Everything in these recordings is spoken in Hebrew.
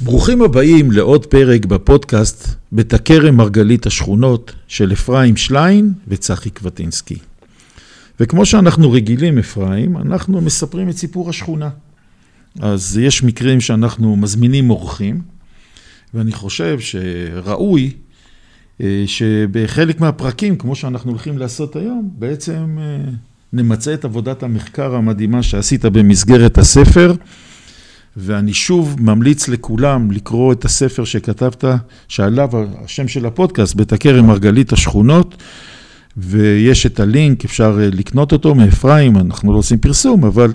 ברוכים הבאים לעוד פרק בפודקאסט בתכרם מרגלית השכונות של אפרים שליין וצחי קבטינסקי. וכמו שאנחנו רגילים, אפרים, אנחנו מספרים את סיפור השכונה. אז יש מקרים שאנחנו מזמינים אורחים, ואני חושב שראוי אה, שבחלק מהפרקים, כמו שאנחנו הולכים לעשות היום, בעצם אה, נמצה את עבודת המחקר המדהימה שעשית במסגרת הספר. ואני שוב ממליץ לכולם לקרוא את הספר שכתבת, שעליו השם של הפודקאסט, בית הכרם מרגלית השכונות, ויש את הלינק, אפשר אה, לקנות אותו מאפרים, אנחנו לא עושים פרסום, אבל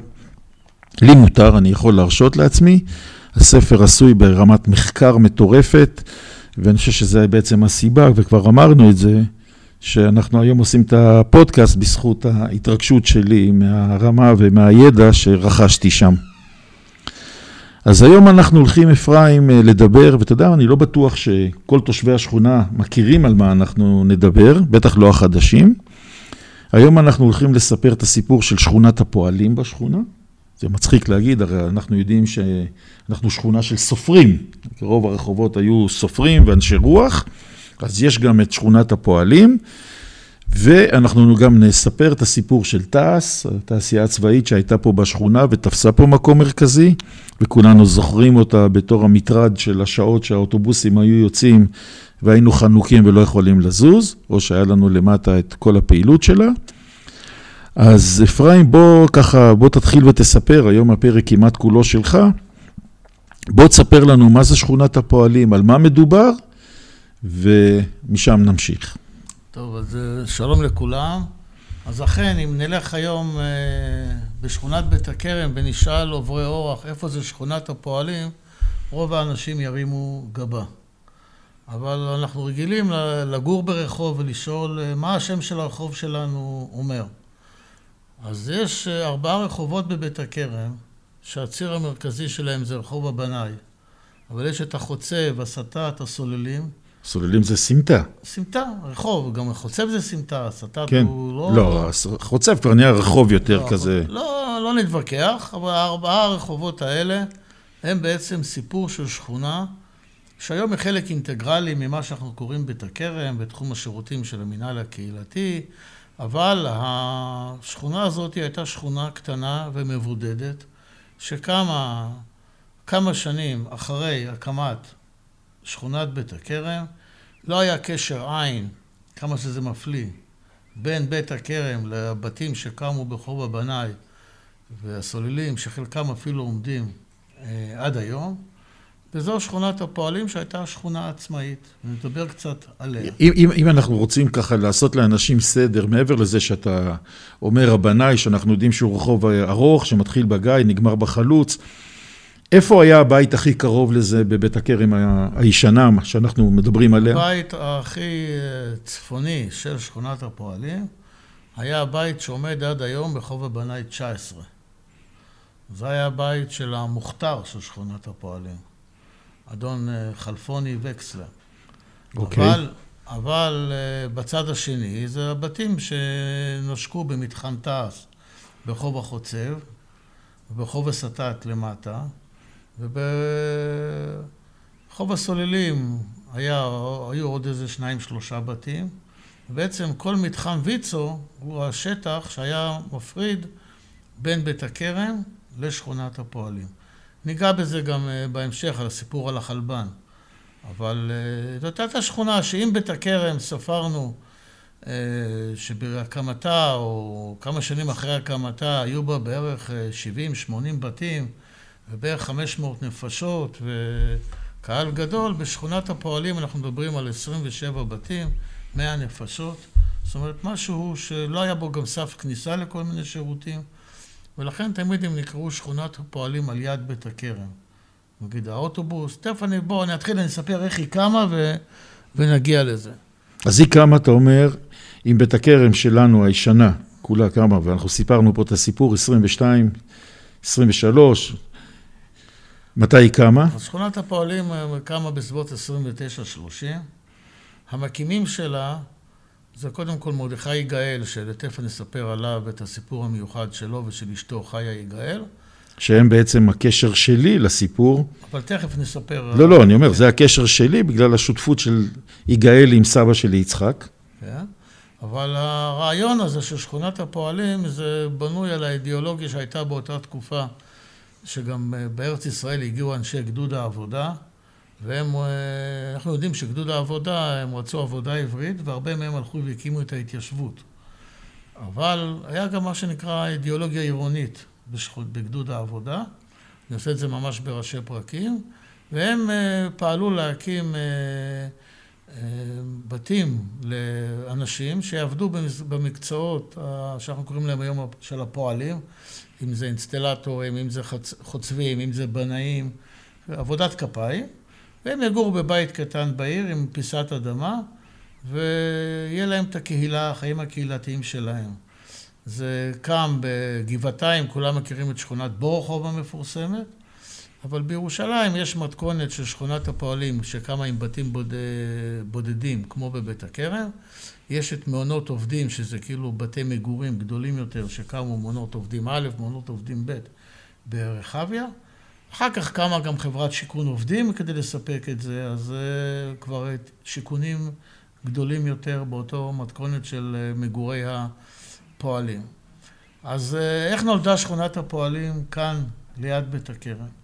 לי מותר, אני יכול להרשות לעצמי. הספר עשוי ברמת מחקר מטורפת, ואני חושב שזה בעצם הסיבה, וכבר אמרנו את זה, שאנחנו היום עושים את הפודקאסט בזכות ההתרגשות שלי מהרמה ומהידע שרכשתי שם. אז היום אנחנו הולכים, אפרים, אה, לדבר, ואתה יודע, אני לא בטוח שכל תושבי השכונה מכירים על מה אנחנו נדבר, בטח לא החדשים. היום אנחנו הולכים לספר את הסיפור של שכונת הפועלים בשכונה. זה מצחיק להגיד, הרי אנחנו יודעים שאנחנו שכונה של סופרים. רוב הרחובות היו סופרים ואנשי רוח, אז יש גם את שכונת הפועלים. ואנחנו גם נספר את הסיפור של תעש, התעשייה הצבאית שהייתה פה בשכונה ותפסה פה מקום מרכזי, וכולנו זוכרים אותה בתור המטרד של השעות שהאוטובוסים היו יוצאים והיינו חנוקים ולא יכולים לזוז, או שהיה לנו למטה את כל הפעילות שלה. אז אפרים, בוא ככה, בוא תתחיל ותספר, היום הפרק כמעט כולו שלך. בוא תספר לנו מה זה שכונת הפועלים, על מה מדובר, ומשם נמשיך. טוב, אז אה, שלום לכולם. אז אכן, אם נלך היום אה, בשכונת בית הכרם ונשאל עוברי אורח איפה זה שכונת הפועלים, רוב האנשים ירימו גבה. אבל אנחנו רגילים לגור ברחוב ולשאול אה, מה השם של הרחוב שלנו אומר. אז יש ארבעה רחובות בבית הכרם, שהציר המרכזי שלהם זה רחוב הבנאי. אבל יש את החוצב, הסטת, הסוללים, סוללים זה סמטה. סמטה, רחוב, גם חוצב זה סמטה, סטט כן. הוא לא... לא, חוצב כבר נהיה רחוב יותר לא, כזה. לא, לא נתווכח, אבל הארבעה הרחובות האלה הם בעצם סיפור של שכונה, שהיום היא חלק אינטגרלי ממה שאנחנו קוראים בית הכרם, בתחום השירותים של המינהל הקהילתי, אבל השכונה הזאת הייתה שכונה קטנה ומבודדת, שקמה כמה שנים אחרי הקמת שכונת בית הכרם, לא היה קשר עין, כמה שזה מפליא, בין בית הכרם לבתים שקמו ברחוב הבנאי והסוללים, שחלקם אפילו עומדים אה, עד היום. וזו שכונת הפועלים שהייתה שכונה עצמאית. נדבר קצת עליה. אם, אם, אם אנחנו רוצים ככה לעשות לאנשים סדר, מעבר לזה שאתה אומר הבנאי, שאנחנו יודעים שהוא רחוב ארוך, שמתחיל בגיא, נגמר בחלוץ, איפה היה הבית הכי קרוב לזה בבית הכרם הישנה, שאנחנו מדברים עליה? הבית הכי אה, צפוני של שכונת הפועלים היה הבית שעומד עד היום בחוב הבנאי 19. זה היה הבית של המוכתר של שכונת הפועלים, אדון אה, חלפוני וקסלר. אוקיי. אבל, אבל אה, בצד השני זה הבתים שנושקו במתחם תעש ברחוב החוצב, וברחוב הסטת למטה. וברחוב הסוללים היה, היו עוד איזה שניים שלושה בתים. בעצם כל מתחם ויצו הוא השטח שהיה מפריד בין בית הכרם לשכונת הפועלים. ניגע בזה גם אה, בהמשך, על הסיפור על החלבן. אבל אה, זאת הייתה שכונה שאם בית הכרם ספרנו אה, שבהקמתה, או כמה שנים אחרי הקמתה, היו בה בערך 70-80 בתים, ובערך 500 נפשות וקהל גדול, בשכונת הפועלים אנחנו מדברים על 27 בתים, 100 נפשות. זאת אומרת, משהו שלא היה בו גם סף כניסה לכל מיני שירותים, ולכן תמיד הם נקראו שכונת הפועלים על יד בית הכרם. נגיד האוטובוס, תכף אני, בוא, אני אתחיל, אני אספר איך היא קמה ו, ונגיע לזה. אז היא קמה, אתה אומר, עם בית הכרם שלנו, הישנה, כולה קמה, ואנחנו סיפרנו פה את הסיפור, 22, 23, מתי היא קמה? אז שכונת הפועלים אה, קמה בסביבות 29-30. המקימים שלה זה קודם כל מרדכי יגאל, שלתכף נספר עליו את הסיפור המיוחד שלו ושל אשתו חיה יגאל, שהם בעצם הקשר שלי לסיפור. אבל תכף נספר. לא, לא, אני אומר, זה הקשר שלי בגלל השותפות של יגאל עם סבא שלי יצחק. כן, אבל הרעיון הזה של שכונת הפועלים זה בנוי על האידיאולוגיה שהייתה באותה תקופה, שגם אה, בארץ ישראל הגיעו אנשי גדוד העבודה, והם, אה, אנחנו יודעים שגדוד העבודה, הם רצו עבודה עברית, והרבה מהם הלכו והקימו את ההתיישבות. אבל היה גם מה שנקרא אידיאולוגיה עירונית בגדוד העבודה, אני עושה את זה ממש בראשי פרקים, והם אה, פעלו להקים בתים לאנשים שיעבדו במקצועות שאנחנו קוראים להם היום של הפועלים, אם זה אינסטלטורים, אם זה חוצבים, אם זה בנאים, עבודת כפיים, והם יגורו בבית קטן בעיר עם פיסת אדמה, ויהיה להם את הקהילה, החיים הקהילתיים שלהם. זה קם בגבעתיים, כולם מכירים את שכונת בורוכוב המפורסמת, אבל בירושלים יש מתכונת של שכונת הפועלים שקמה עם בתים בוד... בודדים, כמו בבית הכרם. יש את מעונות עובדים, שזה כאילו בתי מגורים גדולים יותר, שקמו מעונות עובדים א', מעונות עובדים ב', ברחביה. אחר כך קמה גם חברת שיכון עובדים כדי לספק את זה, אז זה כבר שיכונים גדולים יותר באותו מתכונת של אה, מגורי הפועלים. אז אה, איך נולדה שכונת הפועלים כאן, ליד בית הכרם?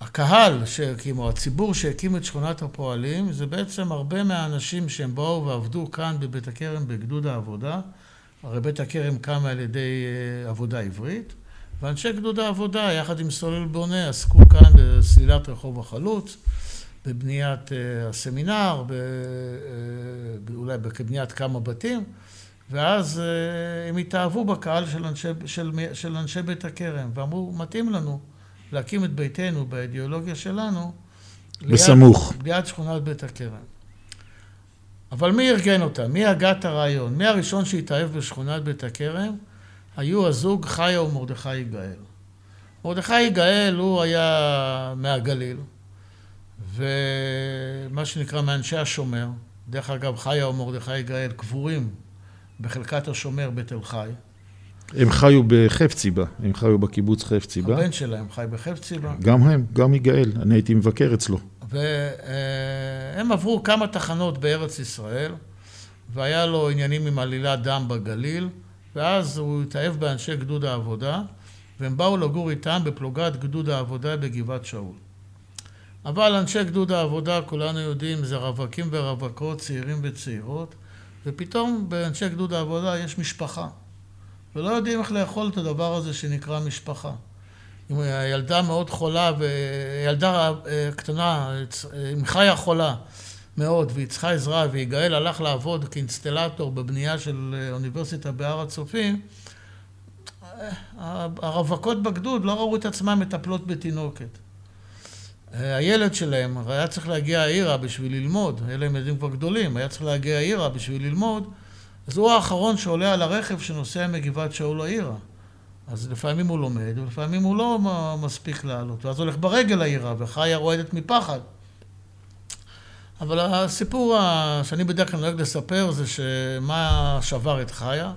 הקהל שהקימו, הציבור שהקים את שכונת הפועלים, זה בעצם הרבה מהאנשים שהם באו ועבדו כאן בבית הכרם בגדוד העבודה. הרי בית הכרם קם על ידי אה, עבודה עברית, ואנשי גדוד העבודה, יחד עם סולל בונה, עסקו כאן בסלילת רחוב החלוץ, בבניית אה, הסמינר, אה, אולי בבניית כמה בתים, ואז הם התאהבו בקהל של אנשי, של, של אנשי בית הכרם, ואמרו, מתאים לנו. להקים את ביתנו באידיאולוגיה שלנו. בסמוך. ליד, ליד שכונת בית הכרם. אבל מי ארגן אותה? מי הגה את הרעיון? מי הראשון שהתאהב בשכונת בית הכרם? היו הזוג חיה ומרדכי יגאל. מרדכי יגאל הוא היה מהגליל, ומה שנקרא מאנשי השומר. דרך אגב, חיה ומרדכי יגאל קבורים בחלקת השומר בתל חי. הם חיו בחפציבה, הם חיו בקיבוץ חפציבה. הבן שלהם חי בחפציבה. גם הם, גם יגאל, אני הייתי מבקר אצלו. והם עברו כמה תחנות בארץ ישראל, והיה לו עניינים עם עלילת דם בגליל, ואז הוא התאהב באנשי גדוד העבודה, והם באו לגור איתם בפלוגת גדוד העבודה בגבעת שאול. אבל אנשי גדוד העבודה, כולנו יודעים, זה רווקים ורווקות, צעירים וצעירות, ופתאום באנשי גדוד העבודה יש משפחה. ולא יודעים איך לאכול את הדבר הזה שנקרא משפחה. אם הילדה מאוד חולה, וילדה אה, קטנה, אם חיה חולה מאוד, והיא צריכה עזרה, ויגאל הלך לעבוד כאינסטלטור בבנייה של אה, אוניברסיטה בהר הצופים, אה, הרווקות בגדוד לא ראו את עצמן מטפלות בתינוקת. הילד שלהם היה צריך להגיע העירה בשביל ללמוד, אלה הם ילדים כבר גדולים, היה צריך להגיע העירה בשביל ללמוד, אז הוא האחרון שעולה על הרכב שנוסע מגבעת שאול לעירה. אז לפעמים הוא לומד, ולפעמים הוא לא מספיק לעלות, ואז הולך ברגל לעירה, וחיה רועדת מפחד. אבל הסיפור שאני בדרך כלל נוהג לספר זה שמה שבר את חיה,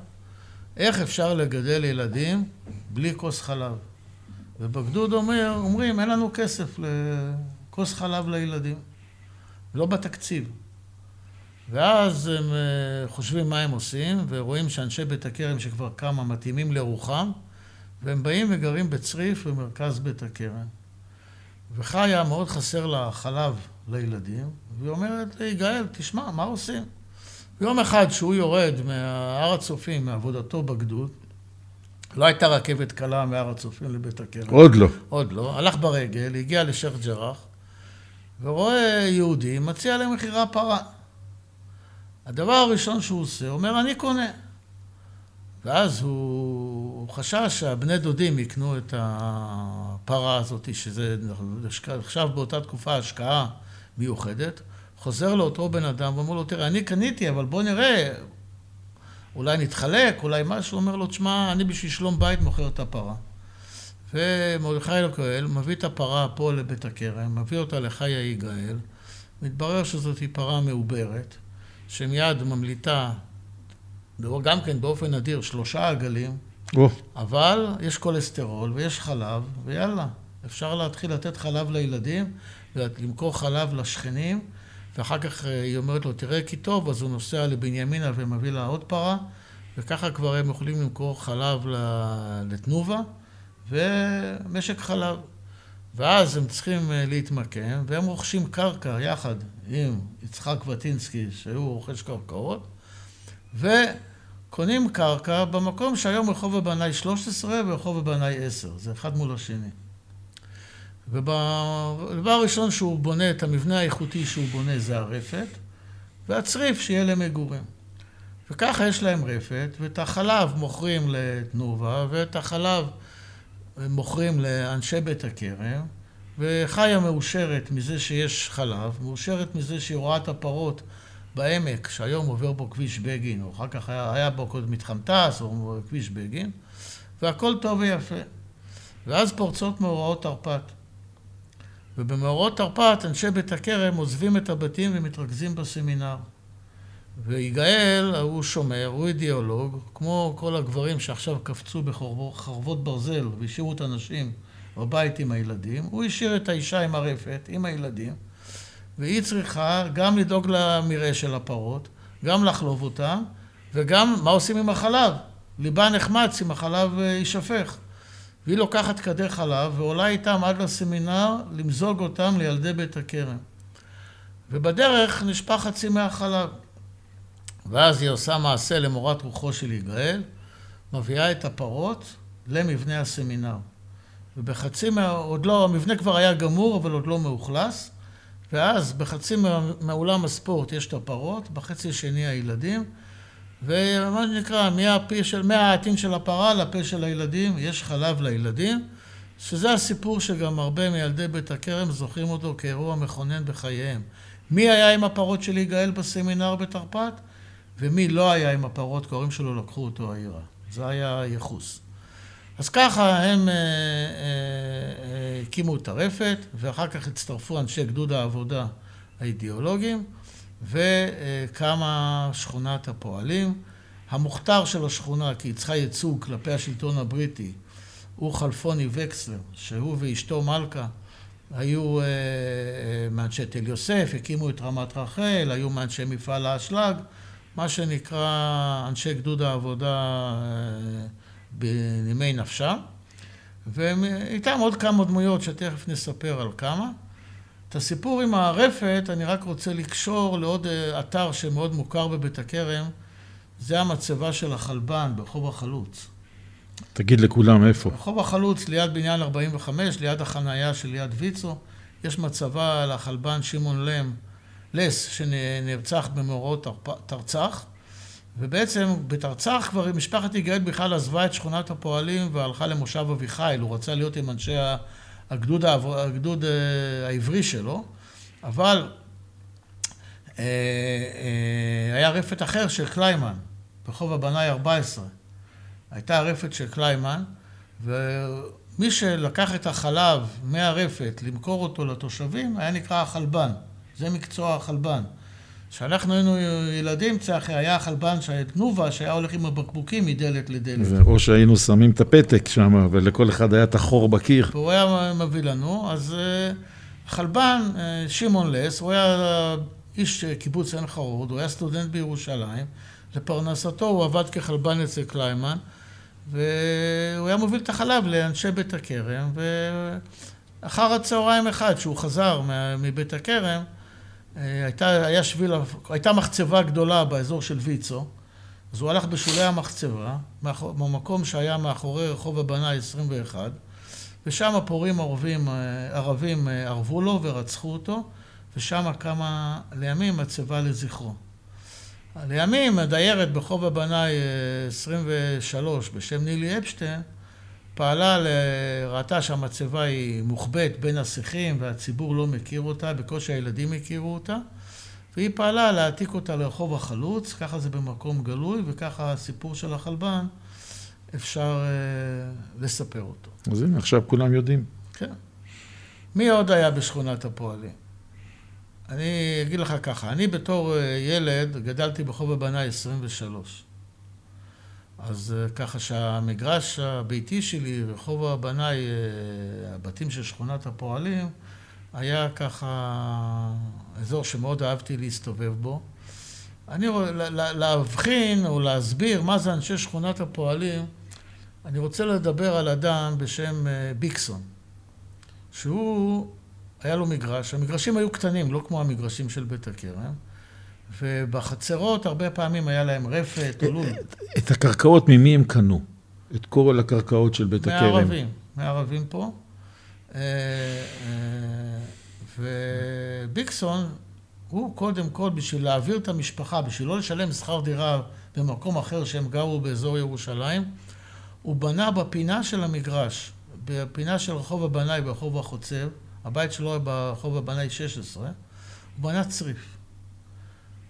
איך אפשר לגדל ילדים בלי כוס חלב. ובגדוד אומר, אומרים, אין לנו כסף לכוס חלב לילדים, לא בתקציב. ואז הם אה, חושבים מה הם עושים, ורואים שאנשי בית הכרם שכבר כמה מתאימים לרוחם, והם באים וגרים בצריף במרכז בית הכרם. וחיה מאוד חסר לה חלב לילדים, והיא אומרת ליגאל, תשמע, מה עושים? יום אחד שהוא יורד מהר הצופים, מעבודתו בגדוד, לא הייתה רכבת קלה מהר הצופים לבית הכרם. עוד לא. עוד לא. הלך ברגל, הגיע לשייח' ג'ראח, ורואה יהודי, מציע להם מכירה פרה. הדבר הראשון שהוא עושה, הוא אומר, אני קונה. ואז הוא, הוא חשש שהבני דודים יקנו את הפרה הזאת, שזה עכשיו באותה תקופה השקעה מיוחדת. חוזר לאותו בן אדם ואומר לו, תראה, אני קניתי, אבל בוא נראה, אולי נתחלק, אולי משהו. אומר לו, תשמע, אני בשביל שלום בית מוכר את הפרה. ומרדכי אלוקואל מביא את הפרה פה לבית הכרם, מביא אותה לחיה יגאל, מתברר שזאת פרה מעוברת. שמיד ממליטה, גם כן באופן נדיר, שלושה עגלים, או, אבל יש כולסטרול ויש חלב, ויאללה, אפשר להתחיל לתת חלב לילדים, ולמכור חלב לשכנים, ואחר כך אה, היא אומרת לו, תראה כי טוב, אז הוא נוסע לבנימינה ומביא לה עוד פרה, וככה כבר הם יכולים למכור חלב לתנובה, ומשק חלב. ואז הם צריכים אה, להתמקם, והם רוכשים קרקע יחד עם יצחק וטינסקי, שהוא רוכש קרקעות, וקונים קרקע במקום שהיום רחוב הבנאי 13 ורחוב הבנאי 10, זה אחד מול השני. ובדבר הראשון שהוא בונה, את המבנה האיכותי שהוא בונה זה הרפת, והצריף שיהיה למגורים. וככה יש להם רפת, ואת החלב מוכרים לתנובה, ואת החלב מוכרים לאנשי בית הכרם, וחיה מאושרת מזה שיש חלב, מאושרת מזה שהיא רואה את הפרות בעמק, שהיום עובר בו כביש בגין, או אחר כך היה, היה בו קודם מתחם תעש, או כביש בגין, והכל טוב ויפה. ואז פורצות מאורעות תרפ"ט. ובמאורעות תרפ"ט אנשי בית הכרם עוזבים את הבתים ומתרכזים בסמינר. ויגאל, הוא שומר, הוא אידיאולוג, כמו כל הגברים שעכשיו קפצו בחרבות ברזל והשאירו את הנשים בבית עם הילדים, הוא השאיר את האישה עם הרפת, עם הילדים, והיא צריכה גם לדאוג למרעה של הפרות, גם לחלוב אותם, וגם מה עושים עם החלב? ליבה נחמץ אם החלב אה, יישפך. והיא לוקחת כדי חלב ועולה איתם עד לסמינר למזוג אותם לילדי בית הכרם. ובדרך נשפך חצי מהחלב. ואז היא עושה מעשה למורת רוחו של יגאל, מביאה את הפרות למבנה הסמינר. ובחצי מה... עוד לא, המבנה כבר היה גמור, אבל עוד לא מאוכלס, ואז בחצי מאולם הספורט יש את הפרות, בחצי השני הילדים, ומה שנקרא, מהפה של, מהעטין של הפרה לפה של הילדים, יש חלב לילדים, שזה הסיפור שגם הרבה מילדי בית הכרם זוכרים אותו כאירוע מכונן בחייהם. מי היה עם הפרות של יגאל בסמינר בתרפ"ט? ומי לא היה עם הפרות, כי ההורים שלו לקחו אותו העירה. זה היה ייחוס. אז ככה הם אה, אה, אה, הקימו את הרפת, ואחר כך הצטרפו אנשי גדוד העבודה האידיאולוגיים, וקמה שכונת הפועלים. המוכתר של השכונה, כי היא צריכה ייצוג כלפי השלטון הבריטי, הוא חלפוני וקסלר, שהוא ואשתו מלכה היו מאנשי תל יוסף, הקימו את רמת רחל, היו מאנשי מפעל האשלג. מה שנקרא אנשי גדוד העבודה אה, בנימי נפשם, ואיתם עוד כמה דמויות שתכף נספר על כמה. את הסיפור עם הרפת אני רק רוצה לקשור לעוד אה, אתר שמאוד מוכר בבית הכרם, זה המצבה של החלבן ברחוב החלוץ. תגיד לכולם איפה. ברחוב החלוץ, ליד בניין 45, ליד החנייה של יד ויצו, יש מצבה לחלבן שמעון לם. לס, שנרצח במאורעות תרצח, ובעצם בתרצח כבר משפחת יגאל בכלל עזבה את שכונת הפועלים והלכה למושב אביחיל, הוא רצה להיות עם אנשי הגדוד, הגדוד אה, העברי שלו, אבל אה, אה, היה רפת אחר של קליימן, ברחוב הבנאי 14. הייתה רפת של קליימן, ומי שלקח את החלב מהרפת למכור אותו לתושבים היה נקרא החלבן. זה מקצוע החלבן. כשאנחנו היינו ילדים, צחי, היה החלבן של תנובה, שהיה הולך עם הבקבוקים מדלת לדלת. או שהיינו שמים את הפתק שם, ולכל אחד היה את החור בקיר. והוא היה מביא לנו, אז החלבן, אה, אה, שמעון לס, הוא היה איש קיבוץ עין חרוד, הוא היה סטודנט בירושלים, לפרנסתו הוא עבד כחלבן אצל קליימן, והוא היה מוביל את החלב לאנשי בית הכרם, ואחר הצהריים אחד, שהוא חזר מבית הכרם, אה, הייתה, היה שביל, הייתה מחצבה גדולה באזור של ויצו, אז הוא הלך בשולי המחצבה, במקום שהיה מאחורי רחוב הבנאי 21, ושם הפורעים ערבים, אה, ערבים אה, ערבו לו ורצחו אותו, ושם קמה לימים מצבה לזכרו. לימים הדיירת ברחוב הבנאי 23 בשם נילי אפשטיין פעלה, ראתה שהמצבה היא מוחבאת בין השיחים והציבור לא מכיר אותה, בקושי הילדים הכירו אותה, והיא פעלה להעתיק אותה לרחוב החלוץ, ככה זה במקום גלוי, וככה הסיפור של החלבן, אפשר uh, לספר אותו. אז הנה, עכשיו כולם יודעים. כן. מי עוד היה בשכונת הפועלים? אני אגיד לך ככה, אני בתור uh, ילד גדלתי ברחוב הבנאי 23. אז אה, ככה שהמגרש הביתי שלי, רחוב הבנאי, אה, הבתים של שכונת הפועלים, היה ככה אזור שמאוד אהבתי להסתובב בו. אני רוצה להבחין או להסביר מה זה אנשי שכונת הפועלים, אני רוצה לדבר על אדם בשם אה, ביקסון, שהוא, היה לו מגרש, המגרשים היו קטנים, לא כמו המגרשים של בית הכרם. ובחצרות הרבה פעמים היה להם רפת או לול. את הקרקעות ממי הם קנו? את כל הקרקעות של בית הכרם? מערבים, מערבים פה. אה, אה, וביקסון, הוא קודם כל, בשביל להעביר את המשפחה, בשביל לא לשלם שכר דירה במקום אחר שהם גרו באזור ירושלים, הוא בנה בפינה של המגרש, בפינה של רחוב הבנאי ברחוב החוצב, הבית שלו היה ברחוב הבנאי 16, הוא בנה צריף.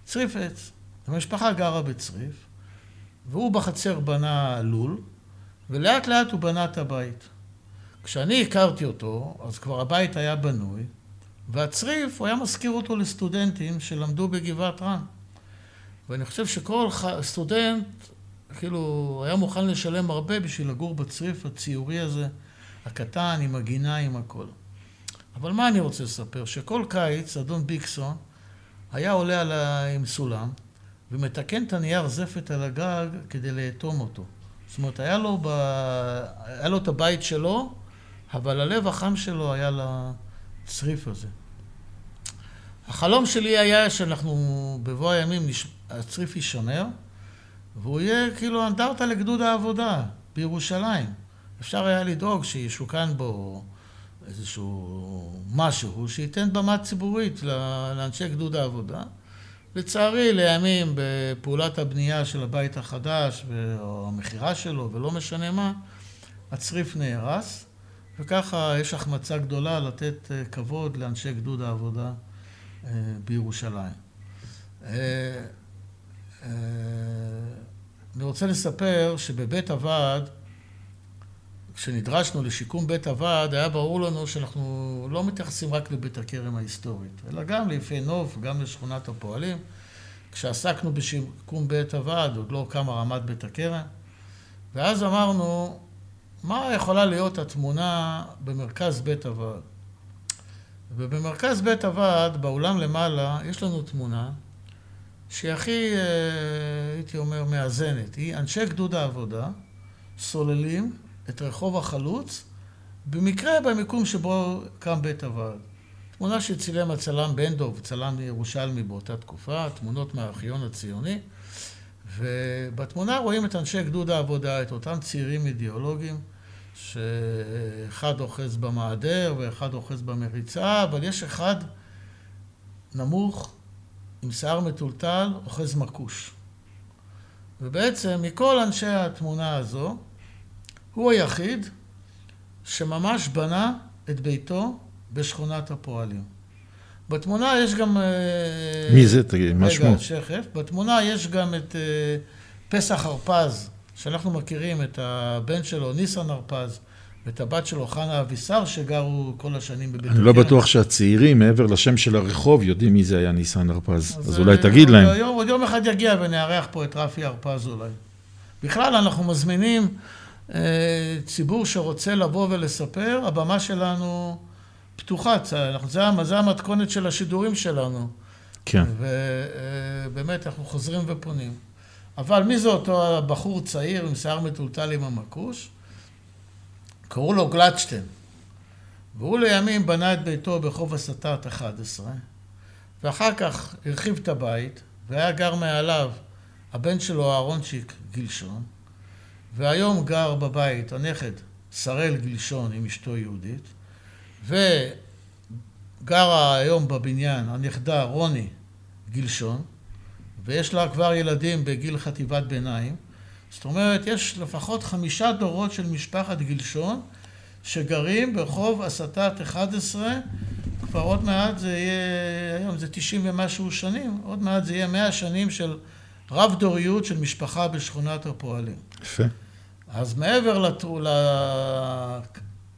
צריף עץ. המשפחה גרה בצריף, והוא בחצר בנה לול, ולאט לאט הוא בנה את הבית. כשאני הכרתי אותו, אז כבר הבית היה בנוי, והצריף, הוא היה מזכיר אותו לסטודנטים שלמדו בגבעת רם. ואני חושב שכל סטודנט, כאילו, היה מוכן לשלם הרבה בשביל לגור בצריף הציורי הזה, הקטן, עם הגינה, עם הכל. אבל מה אני רוצה לספר? שכל קיץ, אדון ביקסון, היה עולה על ה... עם סולם ומתקן את הנייר זפת על הגג כדי לאטום אותו. זאת אומרת, היה לו, ב... היה לו את הבית שלו, אבל הלב החם שלו היה לצריף הזה. החלום שלי היה שאנחנו בבוא הימים, הצריף יישמר, והוא יהיה כאילו אנדרטה לגדוד העבודה בירושלים. אפשר היה לדאוג שישוכן בו איזשהו משהו שייתן במה ציבורית לאנשי גדוד העבודה. לצערי, לימים בפעולת הבנייה של הבית החדש או המכירה שלו ולא משנה מה, הצריף נהרס, וככה יש החמצה גדולה לתת אה, כבוד לאנשי גדוד העבודה אה, בירושלים. אה, אני רוצה לספר שבבית הוועד כשנדרשנו לשיקום בית הוועד, היה ברור לנו שאנחנו לא מתייחסים רק לבית הכרם ההיסטורית, אלא גם ליפי נוף, גם לשכונת הפועלים. כשעסקנו בשיקום בית הוועד, עוד לא קמה רמת בית הכרם, ואז אמרנו, מה יכולה להיות התמונה במרכז בית הוועד? ובמרכז בית הוועד, באולם למעלה, יש לנו תמונה שהיא הכי, אה, הייתי אומר, מאזנת. היא אנשי גדוד העבודה, סוללים את רחוב החלוץ, במקרה במיקום שבו קם בית הוועד. תמונה שצילם הצלם בנדוב, צלם ירושלמי באותה תקופה, תמונות מהארכיון הציוני, ובתמונה רואים את אנשי גדוד העבודה, את אותם צעירים אידיאולוגיים, שאחד אוחז במעדר ואחד אוחז במריצה, אבל יש אחד נמוך, עם שיער מטולטל, אוחז מכוש. ובעצם מכל אנשי התמונה הזו, הוא היחיד שממש בנה את ביתו בשכונת הפועלים. בתמונה יש גם... אה, מי זה? תגיד, מה שמו? רגע, שכף. בתמונה יש גם את אה, פסח הרפז, שאנחנו מכירים את הבן שלו, ניסן הרפז, ואת הבת שלו, חנה אבישר, שגרו כל השנים בבית הכרם. אני לא בטוח שהצעירים, מעבר לשם של הרחוב, יודעים מי זה היה ניסן הרפז. אז, אז אולי תגיד להם. עוד יום אחד יגיע ונארח פה את רפי הרפז אולי. בכלל, אנחנו מזמינים... אה, ציבור שרוצה לבוא ולספר, הבמה שלנו פתוחה, אנחנו, זה, זה המתכונת של השידורים שלנו. כן. ובאמת, אנחנו חוזרים ופונים. אבל מי זה אותו בחור צעיר עם שיער מטולטל עם המכוש? קראו לו גלדשטיין. והוא לימים בנה את ביתו ברחוב הסטת 11, ואחר כך הרחיב את הבית, והיה גר מעליו הבן שלו אהרונצ'יק גילשון, והיום גר בבית הנכד שראל גלשון עם אשתו יהודית, וגרה היום בבניין הנכדה רוני גלשון, ויש לה כבר ילדים בגיל חטיבת ביניים. זאת אומרת, יש לפחות חמישה דורות של משפחת גלשון שגרים ברחוב הסטת 11, כבר עוד מעט זה יהיה, היום זה 90 ומשהו שנים, עוד מעט זה יהיה 100 שנים של רב דוריות של משפחה בשכונת הפועלים. יפה. אז מעבר לטרול...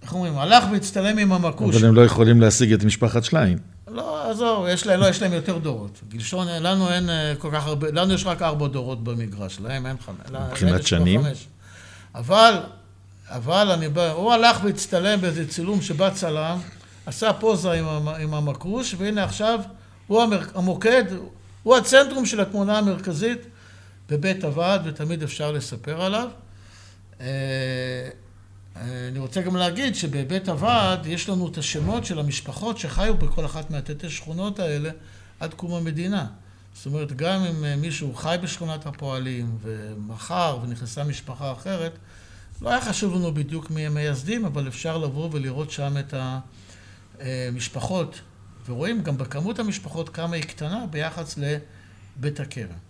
איך אומרים? הלך והצטלם עם המכוש. אבל הם לא יכולים להשיג את משפחת שליין. לא, עזוב, יש להם, לא, יש להם יותר דורות. גלשון, לנו אין אה, כל כך הרבה, לנו יש רק ארבע דורות במגרש, להם אין חמש. מבחינת שנים? אבל, אבל אני בא, הוא הלך והצטלם באיזה צילום שבא צלם, עשה פוזה עם, עם המקרוש, והנה עכשיו הוא המר, המוקד, הוא הצנטרום של התמונה המרכזית בבית הוועד, ותמיד אפשר לספר עליו. אה, אני רוצה גם להגיד שבבית הוועד יש לנו את השמות של המשפחות שחיו בכל אחת מהתתי שכונות האלה עד קום המדינה. זאת אומרת, גם אם אה, מישהו חי בשכונת הפועלים ומכר ונכנסה משפחה אחרת, לא היה חשוב לנו בדיוק מי המייסדים, אבל אפשר לבוא ולראות שם את המשפחות, ורואים גם בכמות המשפחות כמה היא קטנה ביחס לבית הכרם.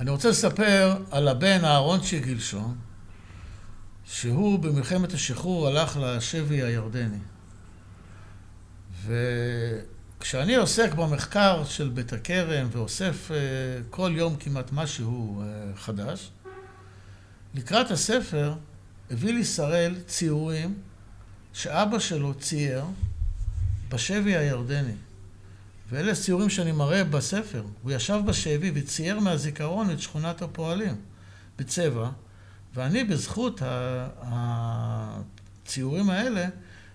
אני רוצה לספר על הבן אהרונצ'י גילשון, שהוא במלחמת השחרור הלך לשבי הירדני. וכשאני עוסק במחקר של בית הכרם ואוסף אה, כל יום כמעט משהו אה, חדש, לקראת הספר הביא לי שראל ציורים שאבא שלו צייר בשבי הירדני. ואלה ציורים שאני מראה בספר. הוא ישב בשבי וצייר מהזיכרון את שכונת הפועלים בצבע. ואני בזכות הציורים האלה,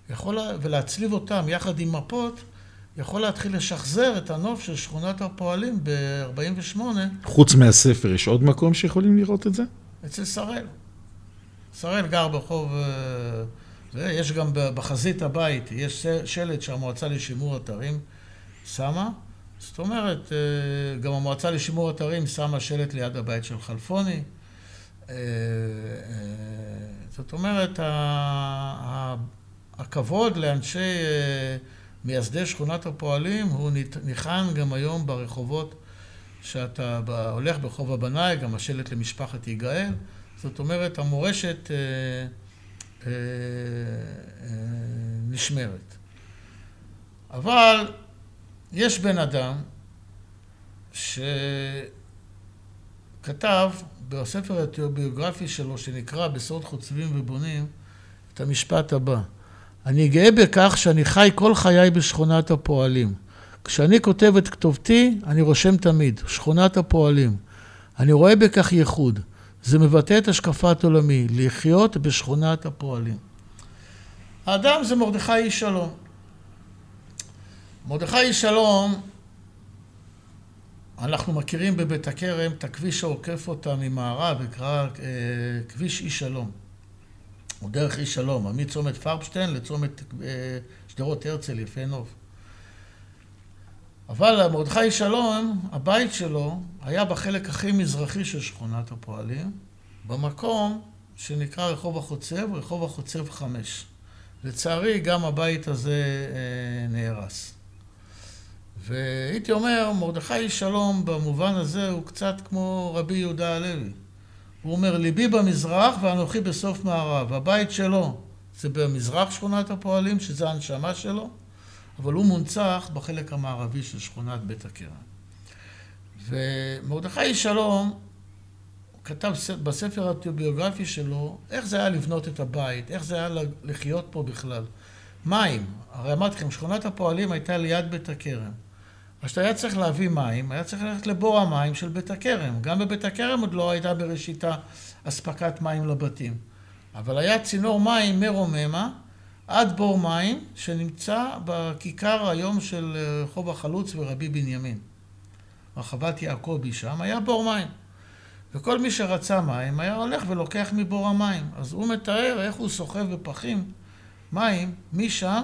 יכול, ולהצליב אותם יחד עם מפות, יכול להתחיל לשחזר את הנוף של שכונת הפועלים ב-48. חוץ מהספר, יש עוד מקום שיכולים לראות את זה? אצל שראל. שראל גר ברחוב... אה, יש גם בחזית הבית, יש שלט שהמועצה לשימור אתרים שמה. זאת אומרת, אה, גם המועצה לשימור אתרים שמה שלט ליד הבית של חלפוני. אה, אה, זאת אומרת, הכבוד לאנשי מייסדי שכונת הפועלים הוא ניחן גם היום ברחובות שאתה הולך ברחוב הבנאי, גם השלט למשפחת יגאל. זאת אומרת, המורשת נשמרת. אבל יש בן אדם שכתב בספר הביוגרפי שלו, שנקרא בסוד חוצבים ובונים, את המשפט הבא: אני גאה בכך שאני חי כל חיי בשכונת הפועלים. כשאני כותב את כתובתי, אני רושם תמיד, שכונת הפועלים. אני רואה בכך ייחוד. זה מבטא את השקפת עולמי, לחיות בשכונת הפועלים. האדם זה מרדכי איש שלום. מרדכי שלום אנחנו מכירים בבית הכרם את הכביש העוקף אותה ממערב, נקרא אה, כביש אי שלום, או דרך אי שלום, מצומת פרבשטיין לצומת אה, שדרות הרצל, יפה נוף. אבל מרדכי שלום, הבית שלו היה בחלק הכי מזרחי של שכונת הפועלים, במקום שנקרא רחוב החוצב, רחוב החוצב חמש. לצערי, גם הבית הזה אה, נהרס. והייתי אומר, מרדכי שלום במובן הזה הוא קצת כמו רבי יהודה הלוי. הוא אומר, ליבי במזרח ואנוכי בסוף מערב. הבית שלו זה במזרח שכונת הפועלים, שזה הנשמה שלו, אבל הוא מונצח בחלק המערבי של שכונת בית הכרם. ומרדכי שלום כתב בספר הביוגרפי שלו איך זה היה לבנות את הבית, איך זה היה לחיות פה בכלל. מים, הרי אמרתי לכם, שכונת הפועלים הייתה ליד בית הכרם. אז כשאתה היה צריך להביא מים, היה צריך ללכת לבור המים של בית הכרם. גם בבית הכרם עוד לא הייתה בראשיתה אספקת מים לבתים. אבל היה צינור מים מרוממה עד בור מים שנמצא בכיכר היום של רחוב החלוץ ורבי בנימין. רחבת יעקבי שם היה בור מים. וכל מי שרצה מים היה הולך ולוקח מבור המים. אז הוא מתאר איך הוא סוחב בפחים מים משם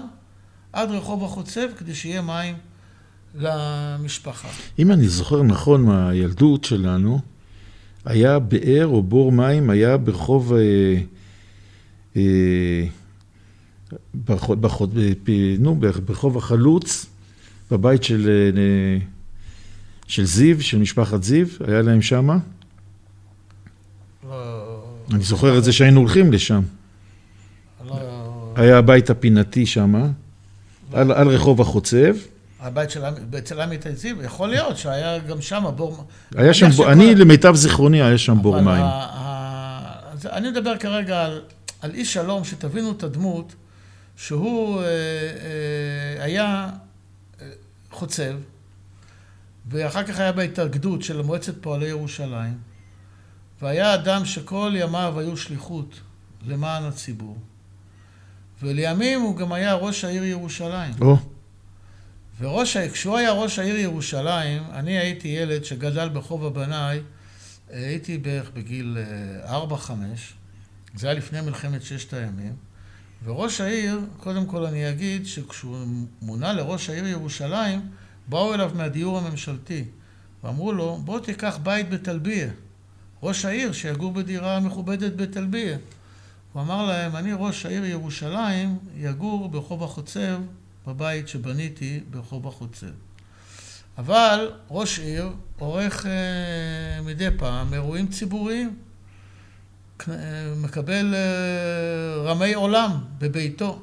עד רחוב החוצב כדי שיהיה מים למשפחה. אם אני זוכר נכון מהילדות שלנו, היה באר או בור מים, היה ברחוב, אה, אה, ברחוב, ברחוב, נו, ברחוב החלוץ, בבית של, אה, של זיו, של משפחת זיו, היה להם שמה. לא... אני זוכר את זה שהיינו הולכים לשם. לא... היה הבית הפינתי שמה, לא... על, על רחוב החוצב. הבית של אצל עמית זיו, יכול להיות שהיה גם שם בור... היה שם, בור, אני למיטב זיכרוני, היה שם בור מים. אני מדבר כרגע על, על איש שלום, שתבינו את הדמות, שהוא אה, אה, היה חוצב, ואחר כך היה בהתאגדות של מועצת פועלי ירושלים, והיה אדם שכל ימיו היו שליחות למען הציבור. ולימים הוא גם היה ראש העיר ירושלים. וראש, העיר- כשהוא היה ראש העיר ירושלים, אני הייתי ילד שגדל ברחוב הבנאי, הייתי בערך בגיל אה, 4-5, זה היה לפני מלחמת ששת הימים, וראש העיר, קודם כל אני אגיד שכשהוא מונה לראש העיר ירושלים, באו אליו מהדיור הממשלתי, ואמרו לו, בוא תיקח בית בטלביה, ראש העיר שיגור בדירה מכובדת בטלביה. הוא אמר להם, אני ראש העיר ירושלים, יגור ברחוב החוצב, בבית שבניתי ברחוב החוצב. אבל ראש עיר עורך אה, מדי פעם אירועים ציבוריים. אה, מקבל אה, רמי עולם בביתו.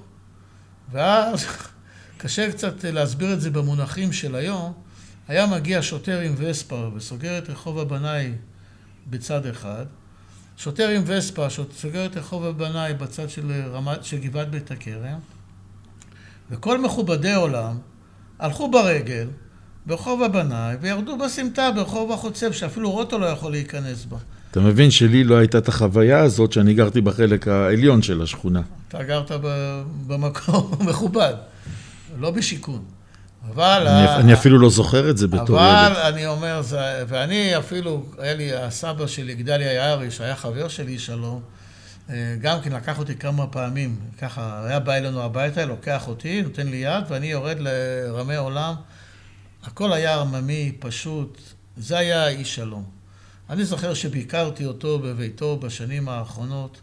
ואז קשה קצת להסביר את זה במונחים של היום. היה מגיע שוטר עם וספה וסוגר את רחוב הבנאי בצד אחד, שוטר עם וספה שסוגר את רחוב הבנאי בצד של, רמת, של גבעת בית הכרם, וכל מכובדי עולם הלכו ברגל ברחוב הבנאי וירדו בסמטה ברחוב החוצב, שאפילו רוטו לא יכול להיכנס בה. אתה מבין שלי לא הייתה את החוויה הזאת שאני גרתי בחלק העליון של השכונה. אתה גרת במקום מכובד, לא בשיכון. אבל... אני, ה- אני אפילו לא זוכר את זה בתור אבל ילד. אני אומר, זה, ואני אפילו, היה לי, הסבא שלי, גדליה יערי, שהיה חבר שלי שלום, גם כן לקח אותי כמה פעמים, ככה, היה בא אלינו הביתה, לוקח אותי, נותן לי יד, ואני יורד לרמי עולם. הכל היה עממי, פשוט, זה היה איש שלום. אני זוכר שביקרתי אותו בביתו בשנים האחרונות,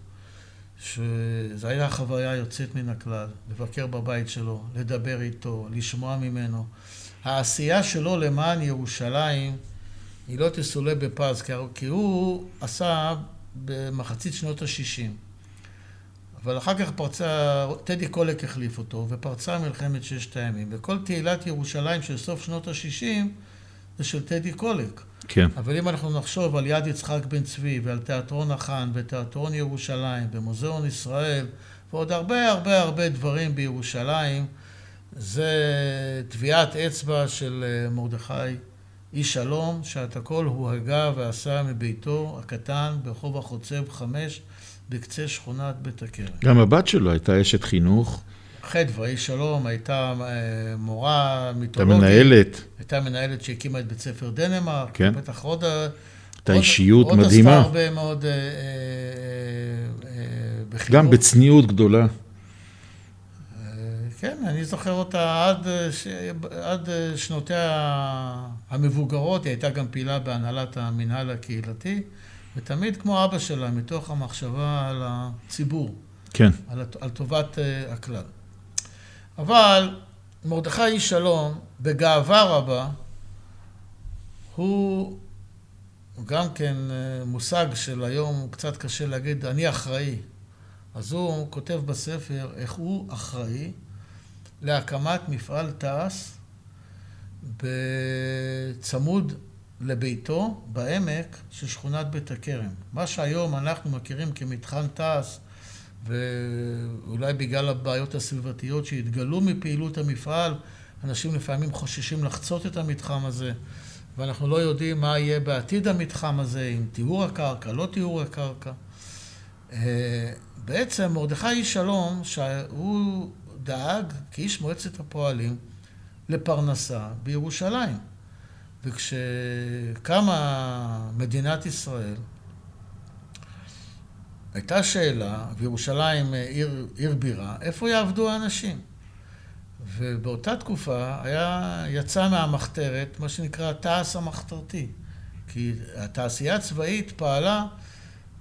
שזו הייתה חוויה יוצאת מן הכלל, לבקר בבית שלו, לדבר איתו, לשמוע ממנו. העשייה שלו למען ירושלים היא לא תסולא בפז, כי הוא עשה במחצית שנות ה-60. אבל אחר כך פרצה, טדי קולק החליף אותו, ופרצה מלחמת ששת הימים. וכל תהילת ירושלים של סוף שנות ה-60 זה של טדי קולק. כן. אבל אם אנחנו נחשוב על יד יצחק בן צבי ועל תיאטרון החאן ותיאטרון ירושלים ומוזיאון ישראל ועוד הרבה הרבה הרבה דברים בירושלים, זה טביעת אצבע של אה, מרדכי איש שלום, שאת הכל הוא הגה ועשה מביתו הקטן ברחוב החוצב חמש בקצה שכונת בית הכרם. גם הבת שלו הייתה אשת חינוך, חדווה איש שלום הייתה אה, מורה הייתה מיתולוגית. מנהלת, הייתה מנהלת שהקימה את בית ספר דנמרק. כן. בטח עוד... הייתה עוד- אישיות עוד מדהימה. עשתה הרבה מאוד אה, אה, אה, בחינוך. גם בצניעות גדולה. כן, אני זוכר אותה עד, ש... עד שנותיה המבוגרות, היא הייתה גם פעילה בהנהלת המינהל הקהילתי, ותמיד כמו אבא שלה, מתוך המחשבה על הציבור, כן. על, על טובת אה, הכלל. אבל מרדכי איש שלום, בגאווה רבה, הוא גם כן אה, מושג של היום, קצת קשה להגיד, אני אחראי. אז הוא כותב בספר איך הוא אחראי להקמת מפעל תעש בצמוד לביתו בעמק של שכונת בית הכרם. מה שהיום אנחנו מכירים כמתחם תעש, ואולי בגלל הבעיות הסביבתיות שהתגלו מפעילות המפעל, אנשים לפעמים חוששים לחצות את המתחם הזה, ואנחנו לא יודעים מה יהיה בעתיד המתחם הזה, עם טיהור הקרקע, לא טיהור הקרקע. אה, בעצם מרדכי איש שלום, שהוא דאג כאיש מועצת הפועלים לפרנסה בירושלים. וכשקמה מדינת ישראל, הייתה שאלה, וירושלים אה, עיר, עיר בירה, איפה יעבדו האנשים? ובאותה תקופה היה, יצא מהמחתרת מה שנקרא התעש המחתרתי. כי התעשייה הצבאית פעלה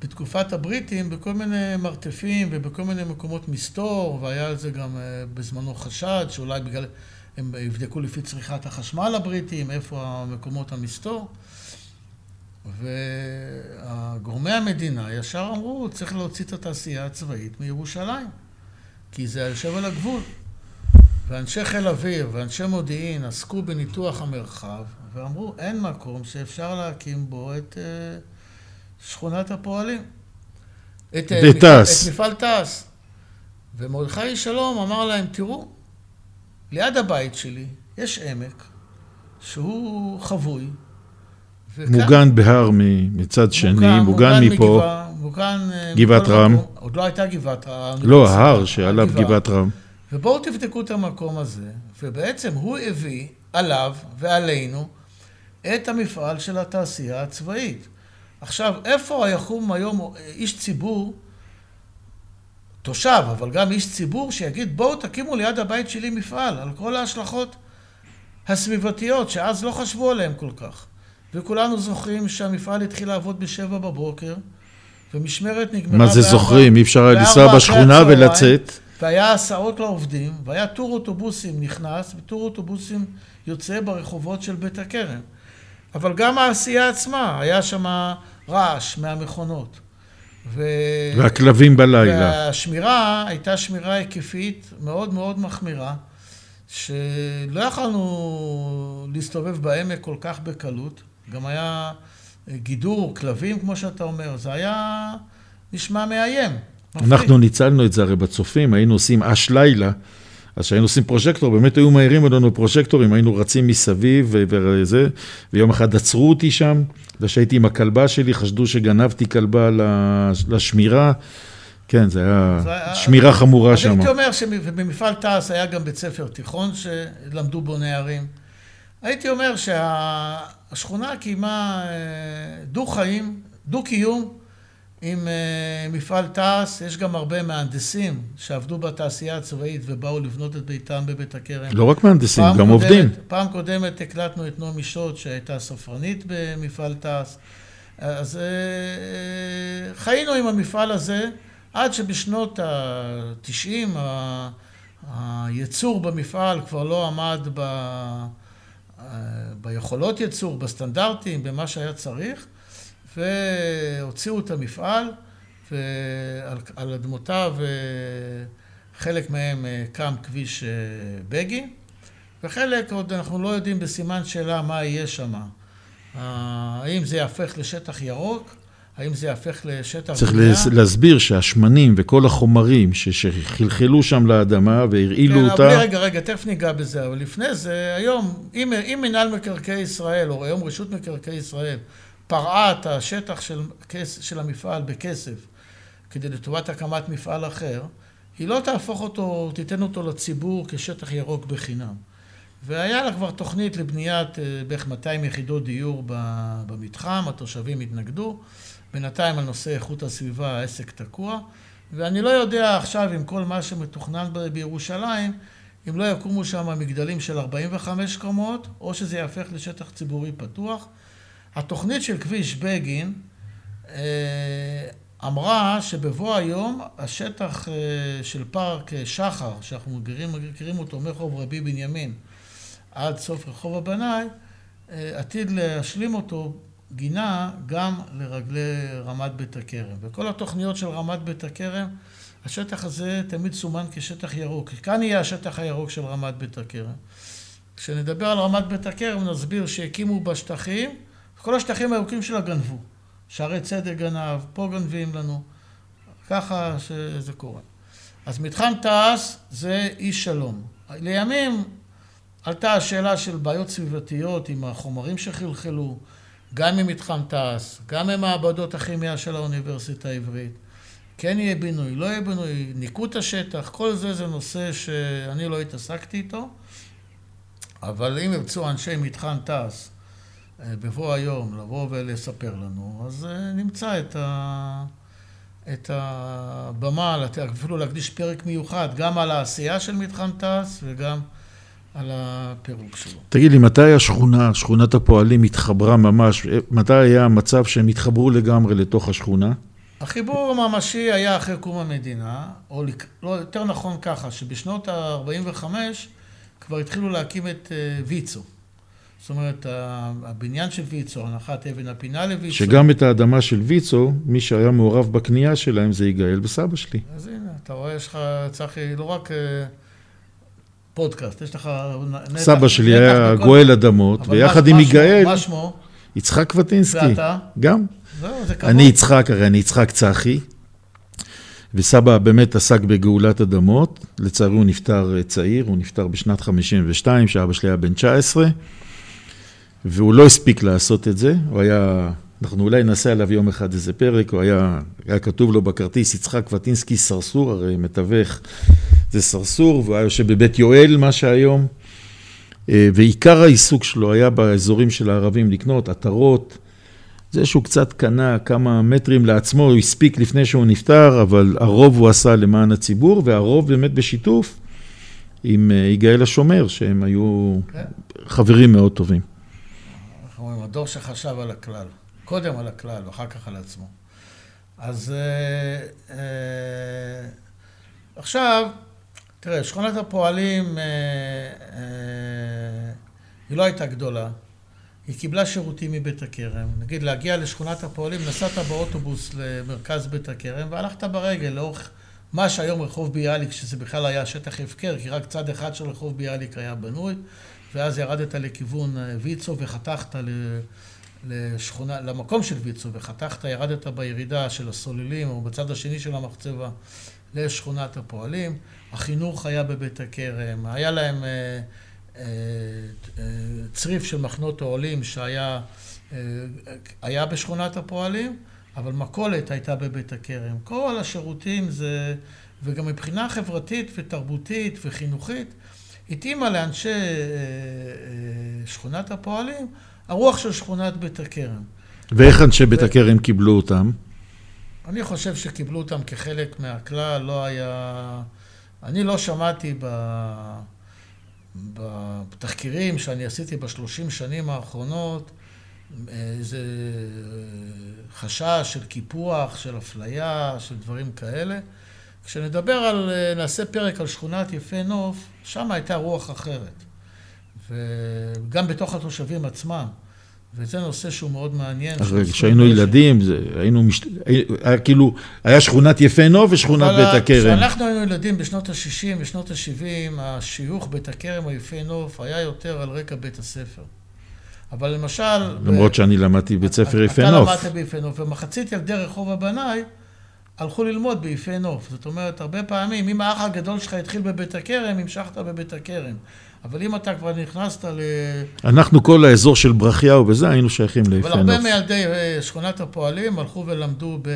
בתקופת הבריטים בכל מיני מרתפים ובכל מיני מקומות מסתור, והיה על זה גם אה, בזמנו חשד, שאולי בגלל... הם יבדקו לפי צריכת החשמל הבריטים, איפה המקומות המסתור. וגורמי המדינה ישר אמרו, צריך להוציא את התעשייה הצבאית מירושלים, כי זה יושב על הגבול. ואנשי חיל אוויר ואנשי מודיעין עסקו בניתוח המרחב, ואמרו, אין מקום שאפשר להקים בו את אה, שכונת הפועלים. את, אה, את מפעל- תעש. את מפעל תעש. ומרדכי שלום אמר להם, תראו, ליד הבית שלי יש עמק שהוא חבוי. מוגן בהר מצד שני, מוגן מפה. מגבע, מוגן... אה, גבעת רם. מקום. עוד לא הייתה גבעת רם. לא, ההר שעליו גבעת רם. ובואו תבדקו את המקום הזה, ובעצם הוא הביא עליו ועלינו את המפעל של התעשייה הצבאית. עכשיו, איפה יקום היום איש ציבור, תושב, אבל גם איש ציבור, שיגיד בואו תקימו ליד הבית שלי מפעל, על כל ההשלכות הסביבתיות, שאז לא חשבו עליהן כל כך. וכולנו זוכרים שהמפעל התחיל לעבוד בשבע בבוקר, ומשמרת נגמרה... מה זה זוכרים? אי אפשר היה לנסוע בשכונה ולצאת. והיה הסעות לעובדים, והיה טור אוטובוסים נכנס, וטור אוטובוסים יוצא ברחובות של בית הכרם. אבל גם העשייה עצמה, היה שם רעש מהמכונות. ו... והכלבים בלילה. והשמירה הייתה שמירה היקפית מאוד מאוד מחמירה, שלא יכלנו להסתובב בעמק כל כך בקלות. גם היה גידור, כלבים, כמו שאתה אומר, זה היה נשמע מאיים. אנחנו ניצלנו את זה הרי בצופים, היינו עושים אש לילה. אז כשהיינו עושים פרוז'קטור, באמת היו מאירים עלינו פרוז'קטורים, היינו רצים מסביב וזה, ויום אחד עצרו אותי שם, וכשהייתי עם הכלבה שלי, חשדו שגנבתי כלבה לשמירה. כן, זה היה שמירה חמורה שם. הייתי אומר שבמפעל תעש היה גם בית ספר תיכון שלמדו בו נערים. הייתי אומר שהשכונה קיימה אה, דו-חיים, דו-קיום. עם uh, מפעל תעש, יש גם הרבה מהנדסים שעבדו בתעשייה הצבאית ובאו לבנות את ביתם בבית הכרם. לא רק מהנדסים, גם קודמת, עובדים. פעם קודמת הקלטנו את נעמי שוט, שהייתה ספרנית במפעל תעש. אז uh, חיינו עם המפעל הזה עד שבשנות ה-90 הייצור במפעל כבר לא עמד ב... ביכולות ייצור, בסטנדרטים, במה שהיה צריך. והוציאו את המפעל, ועל אדמותיו חלק מהם אה, קם כביש אה, בגין, וחלק עוד אנחנו לא יודעים בסימן שאלה מה יהיה שם. האם זה יהפך לשטח ירוק? האם זה יהפך לשטח צריך בנייה? להסביר שהשמנים וכל החומרים שחלחלו שם לאדמה והרעילו כן, אותה... כן, אבל רגע, רגע, תכף ניגע בזה, אבל לפני זה, היום, אם, אם מינהל מקרקעי ישראל, או היום רשות מקרקעי ישראל, פרעה את השטח של, של המפעל בכסף כדי לטובת הקמת מפעל אחר, היא לא תהפוך אותו, תיתן אותו לציבור כשטח ירוק בחינם. והיה לה כבר תוכנית לבניית אה, בערך 200 יחידות דיור במתחם, התושבים התנגדו. בינתיים על נושא איכות הסביבה העסק תקוע, ואני לא יודע עכשיו עם כל מה שמתוכנן בירושלים, אם לא יקומו שם מגדלים של 45 קומות, או שזה יהפך לשטח ציבורי פתוח. התוכנית של כביש בגין אה, אמרה שבבוא היום השטח אה, של פארק שחר, שאנחנו מכירים, אותו מרחוב רבי בנימין עד סוף רחוב הבנאי, אה, עתיד להשלים אותו גינה גם לרגלי רמת בית הכרם. וכל התוכניות של רמת בית הכרם, השטח הזה תמיד סומן כשטח ירוק. כאן יהיה השטח הירוק של רמת בית הכרם. כשנדבר על רמת בית הכרם נסביר שהקימו בשטחים כל השטחים הירוקים שלה גנבו. שערי צדק גנב, פה גנבים לנו, ככה שזה קורה. אז מתחם תעש זה אי שלום. לימים עלתה השאלה של בעיות סביבתיות עם החומרים שחלחלו, גם ממתחם תעש, גם ממעבדות הכימיה של האוניברסיטה העברית. כן יהיה בינוי, לא יהיה בינוי, ניקו את השטח, כל זה זה נושא שאני לא התעסקתי איתו, אבל אם ירצו אנשי מתחם תעש בבוא היום לבוא ולספר לנו, אז אה, נמצא את, ה... את הבמה, אפילו להקדיש פרק מיוחד, גם על העשייה של מתחם תעש וגם על הפירוק שלו. תגיד לי, מתי השכונה, שכונת הפועלים התחברה ממש, אה, מתי היה המצב שהם התחברו לגמרי לתוך השכונה? החיבור הממשי היה אחרי קום המדינה, או לא, יותר נכון ככה, שבשנות ה-45 כבר התחילו להקים את ויצו. זאת אומרת, הבניין של ויצו, הנחת אבן הפינה לויצו. שגם את האדמה של ויצו, מי שהיה מעורב בקנייה שלהם זה יגאל וסבא שלי. אז הנה, אתה רואה, יש לך, צחי, לא רק אה, פודקאסט, יש לך נתח. סבא שלי היה גואל אדמות, ויחד עם יגאל... מה שמו? יצחק קבטינסקי. ואתה? גם. זהו, זה כבוד. אני יצחק, הרי אני יצחק צחי. וסבא באמת עסק בגאולת אדמות, לצערי הוא נפטר אה, צעיר, הוא נפטר בשנת 52, שאבא שלי היה בן 19. והוא לא הספיק לעשות את זה, הוא היה, אנחנו אולי נעשה עליו יום אחד איזה פרק, הוא היה, היה כתוב לו בכרטיס, יצחק וטינסקי סרסור, הרי מתווך זה סרסור, והוא היה יושב בבית יואל, מה שהיום, אה, ועיקר העיסוק שלו היה באזורים של הערבים לקנות עטרות, זה שהוא קצת קנה כמה מטרים לעצמו, הוא הספיק לפני שהוא נפטר, אבל הרוב הוא עשה למען הציבור, והרוב באמת בשיתוף עם אה, יגאל השומר, שהם היו כן. חברים מאוד טובים. אנחנו אומרים, הדור שחשב על הכלל, קודם על הכלל ואחר כך על עצמו. אז אה, אה, עכשיו, תראה, שכונת הפועלים, אה, אה, היא לא הייתה גדולה. היא קיבלה שירותים מבית הכרם. נגיד, להגיע לשכונת הפועלים, נסעת באוטובוס למרכז בית הכרם והלכת ברגל לאורך מה שהיום רחוב ביאליק, שזה בכלל היה שטח הפקר, כי רק צד אחד של רחוב ביאליק היה בנוי, ואז ירדת לכיוון אה, ויצו וחתכת לשכונה, למקום של ויצו, וחתכת, ירדת בירידה של הסוללים, או בצד השני של המחצבה, לשכונת הפועלים. החינוך היה בבית הכרם, היה להם... אה, צריף של מחנות העולים שהיה היה בשכונת הפועלים, אבל מכולת הייתה בבית הכרם. כל השירותים זה, וגם מבחינה חברתית ותרבותית וחינוכית, התאימה לאנשי אה, אה, שכונת הפועלים הרוח של שכונת בית הכרם. ואיך אנשי בית הכרם קיבלו אותם? אני חושב שקיבלו אותם כחלק מהכלל, לא היה... אני לא שמעתי ב... בתחקירים שאני עשיתי בשלושים שנים האחרונות, איזה חשש של קיפוח, של אפליה, של דברים כאלה. כשנדבר על, נעשה פרק על שכונת יפה נוף, שם הייתה רוח אחרת. וגם בתוך התושבים עצמם. וזה נושא שהוא מאוד מעניין. אז כשהיינו ילדים, זה, היינו, מש... היה כאילו, היה שכונת יפה נוף ושכונת בית הכרם. כשאנחנו היינו ילדים בשנות ה-60 ושנות ה-70, השיוך בית הכרם או יפה נוף היה יותר על רקע בית הספר. אבל למשל... למרות ב... שאני למדתי בית ספר יפה נוף. אתה למדת ביפה נוף, ומחצית ילדי רחוב הבנאי הלכו ללמוד ביפה נוף. זאת אומרת, הרבה פעמים, אם האח הגדול שלך התחיל בבית הכרם, המשכת בבית הכרם. אבל אם אתה כבר נכנסת ל... אנחנו כל האזור של ברכיהו וזה, היינו שייכים ליפה נוף. אבל הרבה מילדי אה, שכונת הפועלים הלכו ולמדו ב... אה,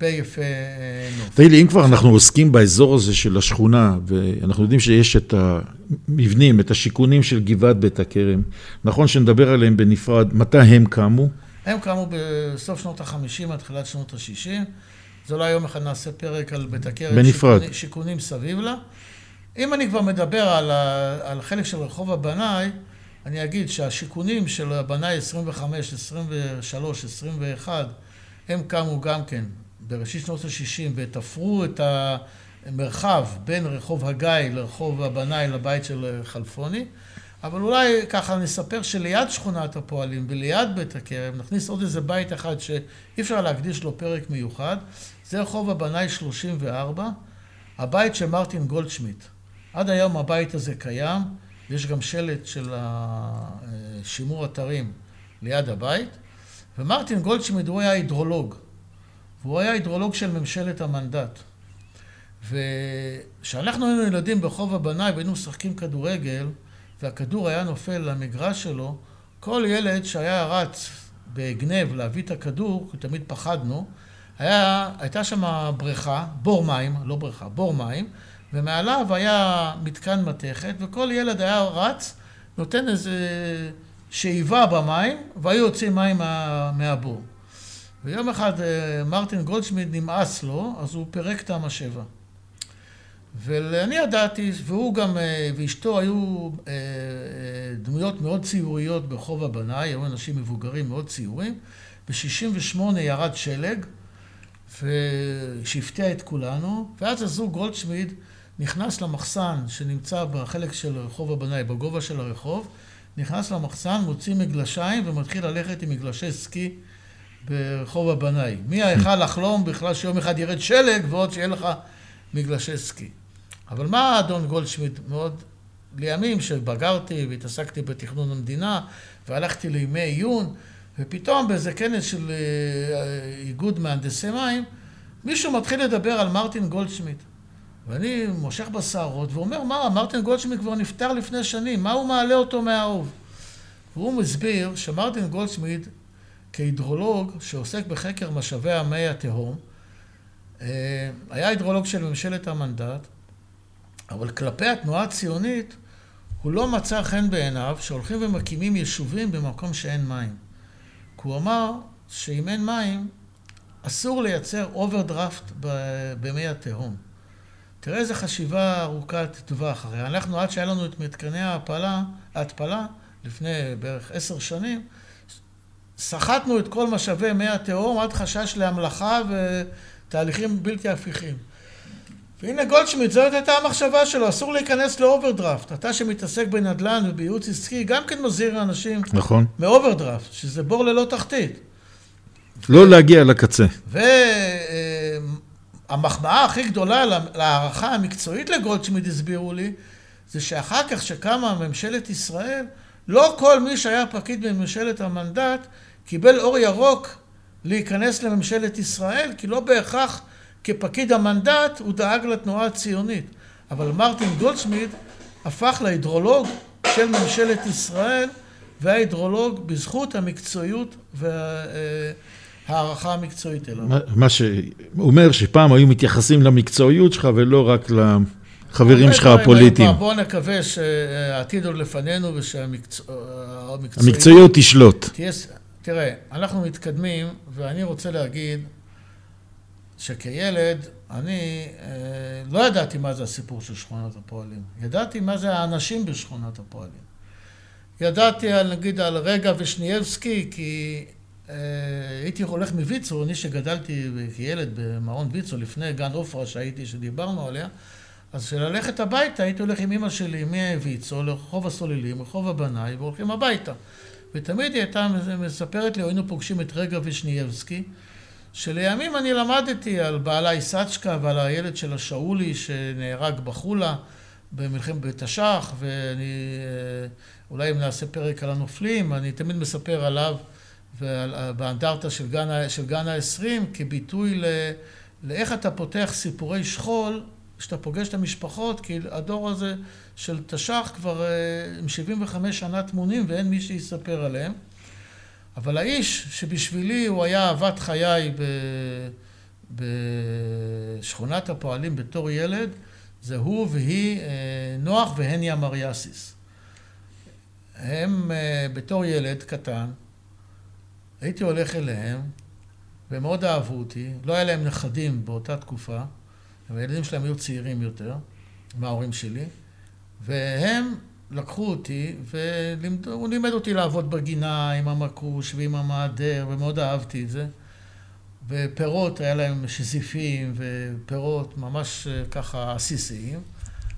ביפה אה, נוף. תגיד לי, אם כבר אנחנו עוסקים באזור הזה של השכונה, ואנחנו יודעים שיש את המבנים, את השיכונים של גבעת בית הכרם, נכון שנדבר עליהם בנפרד, מתי הם קמו? הם קמו בסוף שנות ה-50 עד תחילת שנות ה-60. זה אולי יום אחד נעשה פרק על בית הכרם. בנפרד. שיכונים, שיכונים סביב לה. אם אני כבר מדבר על, ה, על החלק של רחוב הבנאי, אני אגיד שהשיכונים של הבנאי 25, 23, 21, הם קמו גם כן בראשית שנות ה-60 ותפרו את המרחב בין רחוב הגיא לרחוב הבנאי לבית של חלפוני. אבל אולי ככה נספר שליד שכונת הפועלים וליד בית הכרם נכניס עוד איזה בית אחד שאי אפשר להקדיש לו פרק מיוחד. זה רחוב הבנאי 34, הבית של מרטין גולדשמיט. עד היום הבית הזה קיים, יש גם שלט של שימור אתרים ליד הבית, ומרטין גולדשמיד הוא היה הידרולוג, והוא היה הידרולוג של ממשלת המנדט. וכשאנחנו היינו ילדים ברחוב הבנאי והיינו משחקים כדורגל, והכדור היה נופל למגרש שלו, כל ילד שהיה רץ בגנב להביא את הכדור, כי תמיד פחדנו, היה, הייתה שם בריכה, בור מים, לא בריכה, בור מים, ומעליו היה מתקן מתכת, וכל ילד היה רץ, נותן איזה שאיבה במים, והיו יוצאים מים מה, מהבור. ויום אחד אה, מרטין גולדשמיד נמאס לו, אז הוא פירק את המשאבה. ואני ידעתי, והוא גם, אה, ואשתו היו אה, דמויות מאוד ציוריות ברחוב הבנאי, היו אנשים מבוגרים מאוד ציורים. ב-68 ירד שלג, שהפתיע את כולנו, ואז הזוג גולדשמיד נכנס למחסן שנמצא בחלק של רחוב הבנאי, בגובה של הרחוב, נכנס למחסן, מוציא מגלשיים ומתחיל ללכת עם מגלשי סקי ברחוב הבנאי. מי יכל לחלום בכלל שיום אחד ירד שלג ועוד שיהיה לך מגלשי סקי. אבל מה אדון גולדשמיט מאוד, לימים שבגרתי והתעסקתי בתכנון המדינה והלכתי לימי עיון, ופתאום באיזה כנס של אה, איגוד מהנדסי מים, מישהו מתחיל לדבר על מרטין גולדשמיט. ואני מושך בשערות ואומר, מה, מרטין גולדשמיט כבר נפטר לפני שנים, מה הוא מעלה אותו מהאוב? והוא מסביר שמרטין גולדשמיד, כהידרולוג שעוסק בחקר משאבי המי התהום, אה, היה הידרולוג של ממשלת המנדט, אבל כלפי התנועה הציונית הוא לא מצא חן בעיניו שהולכים ומקימים יישובים במקום שאין מים. כי הוא אמר שאם אין מים, אסור לייצר אוברדרפט במי התהום. תראה איזה חשיבה ארוכת טווח. הרי אנחנו, עד שהיה לנו את מתקני ההתפלה, ההתפלה, לפני בערך עשר שנים, סחטנו את כל משאבי מי התהום עד חשש להמלחה ותהליכים בלתי הפיכים. והנה גולדשמיט, זאת הייתה המחשבה שלו, אסור להיכנס לאוברדרפט. אתה שמתעסק בנדל"ן ובייעוץ עסקי, גם כן מזהיר אנשים נכון. מאוברדרפט, שזה בור ללא תחתית. לא להגיע לקצה. והמחמאה הכי גדולה להערכה המקצועית לגולדשמיט, הסבירו לי, זה שאחר כך שקמה ממשלת ישראל, לא כל מי שהיה פקיד בממשלת המנדט קיבל אור ירוק להיכנס לממשלת ישראל, כי לא בהכרח כפקיד המנדט הוא דאג לתנועה הציונית. אבל מרטין גולדשמיד הפך להידרולוג של ממשלת ישראל, וההידרולוג בזכות המקצועיות וההערכה המקצועית אליו. מה שאומר שפעם היו מתייחסים למקצועיות שלך ולא רק לחברים שלך הפוליטיים. בואו נקווה שהעתיד עוד לפנינו ושהמקצועיות... המקצועיות תשלוט. תראה, אנחנו מתקדמים, ואני רוצה להגיד שכילד אני אה, לא ידעתי מה זה הסיפור של שכונת הפועלים. ידעתי מה זה האנשים בשכונת הפועלים. ידעתי על, נגיד על רגע ושניאבסקי, כי אה, הייתי הולך מוויצו, אני שגדלתי כילד במעון ויצו לפני גן עופרה שהייתי, שדיברנו עליה, אז כשללכת הביתה הייתי הולך עם אמא שלי מוויצו לרחוב הסוללים, רחוב הבנאי, והולכים הביתה. ותמיד היא הייתה מספרת לי, היינו פוגשים את רגע ושניאבסקי, שלימים אני למדתי על בעלה איסצ'קה ועל הילד של השאולי שנהרג בחולה במלחמת בתש"ח, ואני, אה, אולי אם נעשה פרק על הנופלים, אני תמיד מספר עליו באנדרטה של גן, של גן ה-20 כביטוי ל, לאיך אתה פותח סיפורי שכול כשאתה פוגש את המשפחות, כי הדור הזה של תש"ח כבר אה, עם 75 שנה טמונים ואין מי שיספר עליהם. אבל האיש שבשבילי הוא היה אהבת חיי ב... בשכונת הפועלים בתור ילד, זה הוא והיא אה, נוח והניה מריאסיס. הם אה, בתור ילד קטן, הייתי הולך אליהם, והם מאוד אהבו אותי, לא היה להם נכדים באותה תקופה, והילדים שלהם היו צעירים יותר מההורים שלי, והם לקחו אותי, והוא לימד אותי לעבוד בגינה עם המקוש ועם המעדר, ומאוד אהבתי את זה. ופירות, היה להם שזיפים ופירות ממש אה, ככה עסיסיים,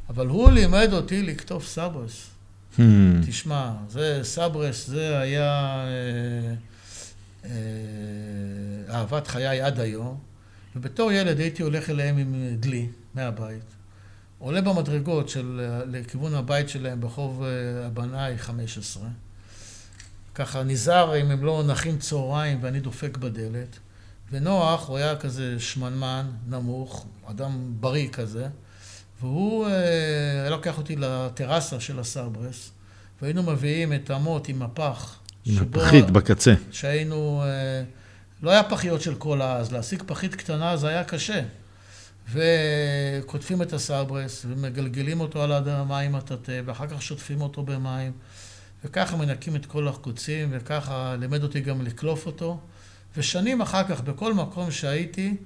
אבל הוא לימד אותי לכתוב סברס. Hmm. תשמע, זה סברס, זה היה אה, אה, אהבת חיי עד היום, ובתור ילד הייתי הולך אליהם עם דלי מהבית. עולה במדרגות של, לכיוון הבית שלהם ברחוב אה, הבנאי 15. ככה נזהר אם הם לא נחים צהריים ואני דופק בדלת. ונוח, הוא היה כזה שמנמן, נמוך, אדם בריא כזה, והוא אה, היה לוקח אותי לטרסה של הסברס, והיינו מביאים את אמות עם הפח. עם הפחית בקצה. שהיינו, אה, לא היה פחיות של קולה אז, להשיג פחית קטנה זה היה קשה. וקוטפים את הסברס ומגלגלים אותו על עם הטאטא, ואחר כך שוטפים אותו במים, וככה מנקים את כל החקוצים, וככה לימד אותי גם לקלוף אותו. ושנים אחר כך, בכל מקום שהייתי,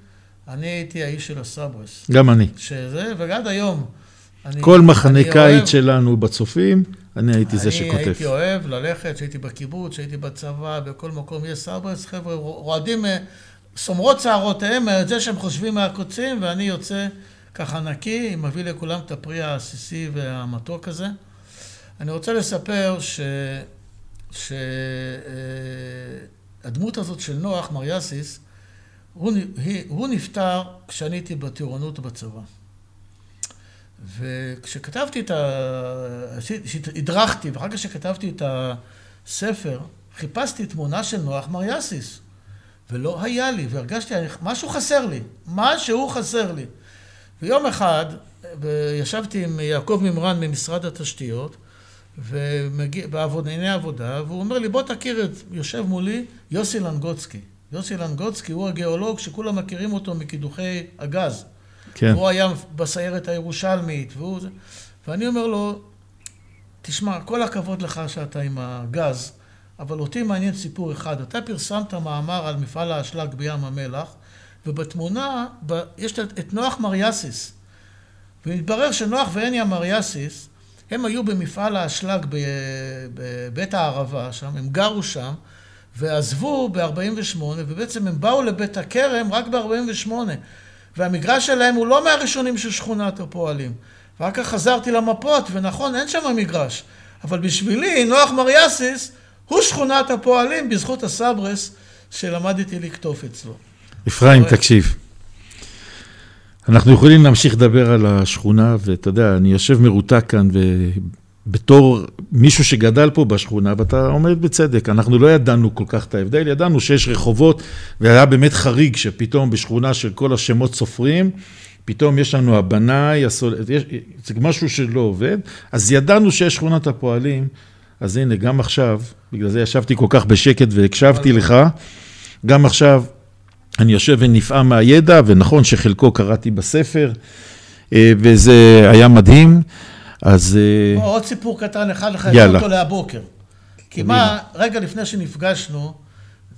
אני הייתי האיש של הסברס. גם אני. שזה, ועד היום. אני, כל מחנה קיץ שלנו בצופים, אני הייתי אני זה שכותב. אני הייתי אוהב ללכת, שהייתי בקיבוץ, שהייתי בצבא, בכל מקום יש סברס, חבר'ה רועדים סומרות שערותיהם את זה שהם חושבים מהקוצים, ואני יוצא ככה נקי, מביא לכולם את הפרי העסיסי והמתוק הזה. אני רוצה לספר ש... שהדמות הזאת של נוח, מריאסיס, הוא, הוא נפטר כשאני הייתי בטירונות בצבא. וכשכתבתי את ה... הדרכתי, ואחר כך כשכתבתי את הספר, חיפשתי תמונה של נוח מריאסיס. ולא היה לי, והרגשתי, משהו חסר לי, משהו חסר לי. ויום אחד, ישבתי עם יעקב מימרן ממשרד התשתיות, בענייני עבודה, והוא אומר לי, בוא תכיר את, יושב מולי, יוסי לנגוצקי. יוסי לנגוצקי הוא הגיאולוג שכולם מכירים אותו מקידוחי הגז. כן. הוא היה בסיירת הירושלמית, והוא... ואני אומר לו, תשמע, כל הכבוד לך שאתה עם הגז, אבל אותי מעניין סיפור אחד. אתה פרסמת מאמר על מפעל האשלג בים המלח, ובתמונה ב... יש את נוח מריאסיס. ומתברר שנוח והניה מריאסיס, הם היו במפעל האשלג בבית הערבה שם, הם גרו שם, ועזבו ב-48, ובעצם הם באו לבית הכרם רק ב-48. והמגרש שלהם הוא לא מהראשונים של שכונת הפועלים. ואחר כך חזרתי למפות, ונכון, אין שם מגרש. אבל בשבילי, נוח מריאסיס הוא שכונת הפועלים בזכות הסברס שלמדתי לקטוף אצלו. אפרים, תקשיב. אנחנו יכולים להמשיך לדבר על השכונה, ואתה יודע, אני יושב מרותק כאן, ובתור מישהו שגדל פה בשכונה, ואתה עומד בצדק, אנחנו לא ידענו כל כך את ההבדל, ידענו שיש רחובות, והיה באמת חריג שפתאום בשכונה של כל השמות סופרים, פתאום יש לנו הבנאי, הסול... זה משהו שלא עובד, אז ידענו שיש שכונת הפועלים, אז הנה, גם עכשיו, בגלל זה ישבתי כל כך בשקט והקשבתי לך, גם עכשיו אני יושב ונפעם מהידע, ונכון שחלקו קראתי בספר, אה, וזה היה מדהים, אז... אה, עוד סיפור קטן אחד לך, יאללה. אותו להבוקר. כי מה, רגע לפני שנפגשנו,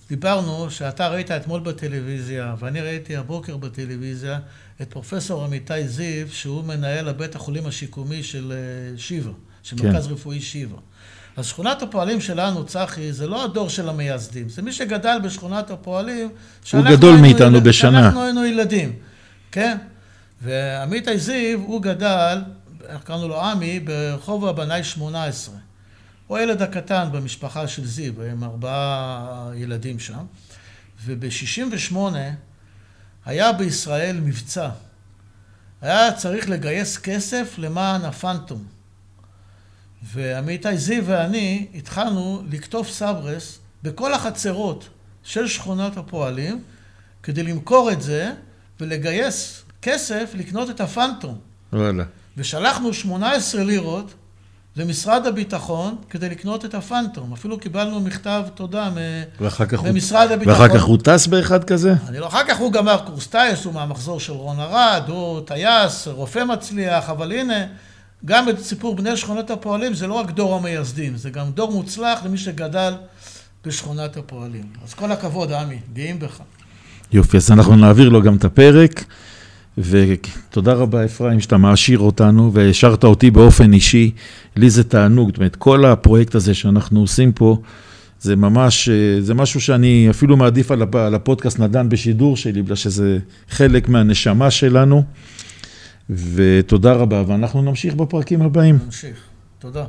דיברנו שאתה ראית אתמול בטלוויזיה, ואני ראיתי הבוקר בטלוויזיה, את פרופסור עמיתי זיו, שהוא מנהל הבית החולים השיקומי של אה, שיבא, של כן. מרכז רפואי שיבא. אז שכונת הפועלים שלנו, צחי, זה לא הדור של המייסדים, זה מי שגדל בשכונת הפועלים. הוא גדול מאיתנו בשנה. שאנחנו היינו ילדים, כן? ועמיתי זיו, הוא גדל, איך קראנו לו עמי, ברחוב הבנאי 18. הוא הילד הקטן במשפחה של זיו, הם ארבעה ילדים שם. וב-68' היה בישראל מבצע. היה צריך לגייס כסף למען הפנטום. ועמיתי זיו ואני התחלנו לקטוף סברס בכל החצרות של שכונת הפועלים כדי למכור את זה ולגייס כסף לקנות את הפנטום. וואלה. ושלחנו 18 לירות למשרד הביטחון כדי לקנות את הפנטום. אפילו קיבלנו מכתב תודה ממשרד הביטחון. ואחר כך הוא טס באחד כזה? אני לא, אחר כך הוא גמר קורס טייס, הוא מהמחזור של רון ארד, הוא טייס, רופא מצליח, אבל הנה, גם את סיפור בני שכונת הפועלים זה לא רק דור המייסדים, זה גם דור מוצלח למי שגדל בשכונת הפועלים. אז כל הכבוד, עמי, גאים בך. יופי, אז אנחנו נעביר לו גם את הפרק. ותודה רבה, אפרים, שאתה מעשיר אותנו והשארת אותי באופן אישי. לי זה תענוג, זאת אומרת, כל הפרויקט הזה שאנחנו עושים פה, זה ממש, זה משהו שאני אפילו מעדיף על הפודקאסט נדן בשידור שלי, בגלל שזה חלק מהנשמה שלנו. ותודה רבה, ואנחנו נמשיך בפרקים הבאים. נמשיך. תודה.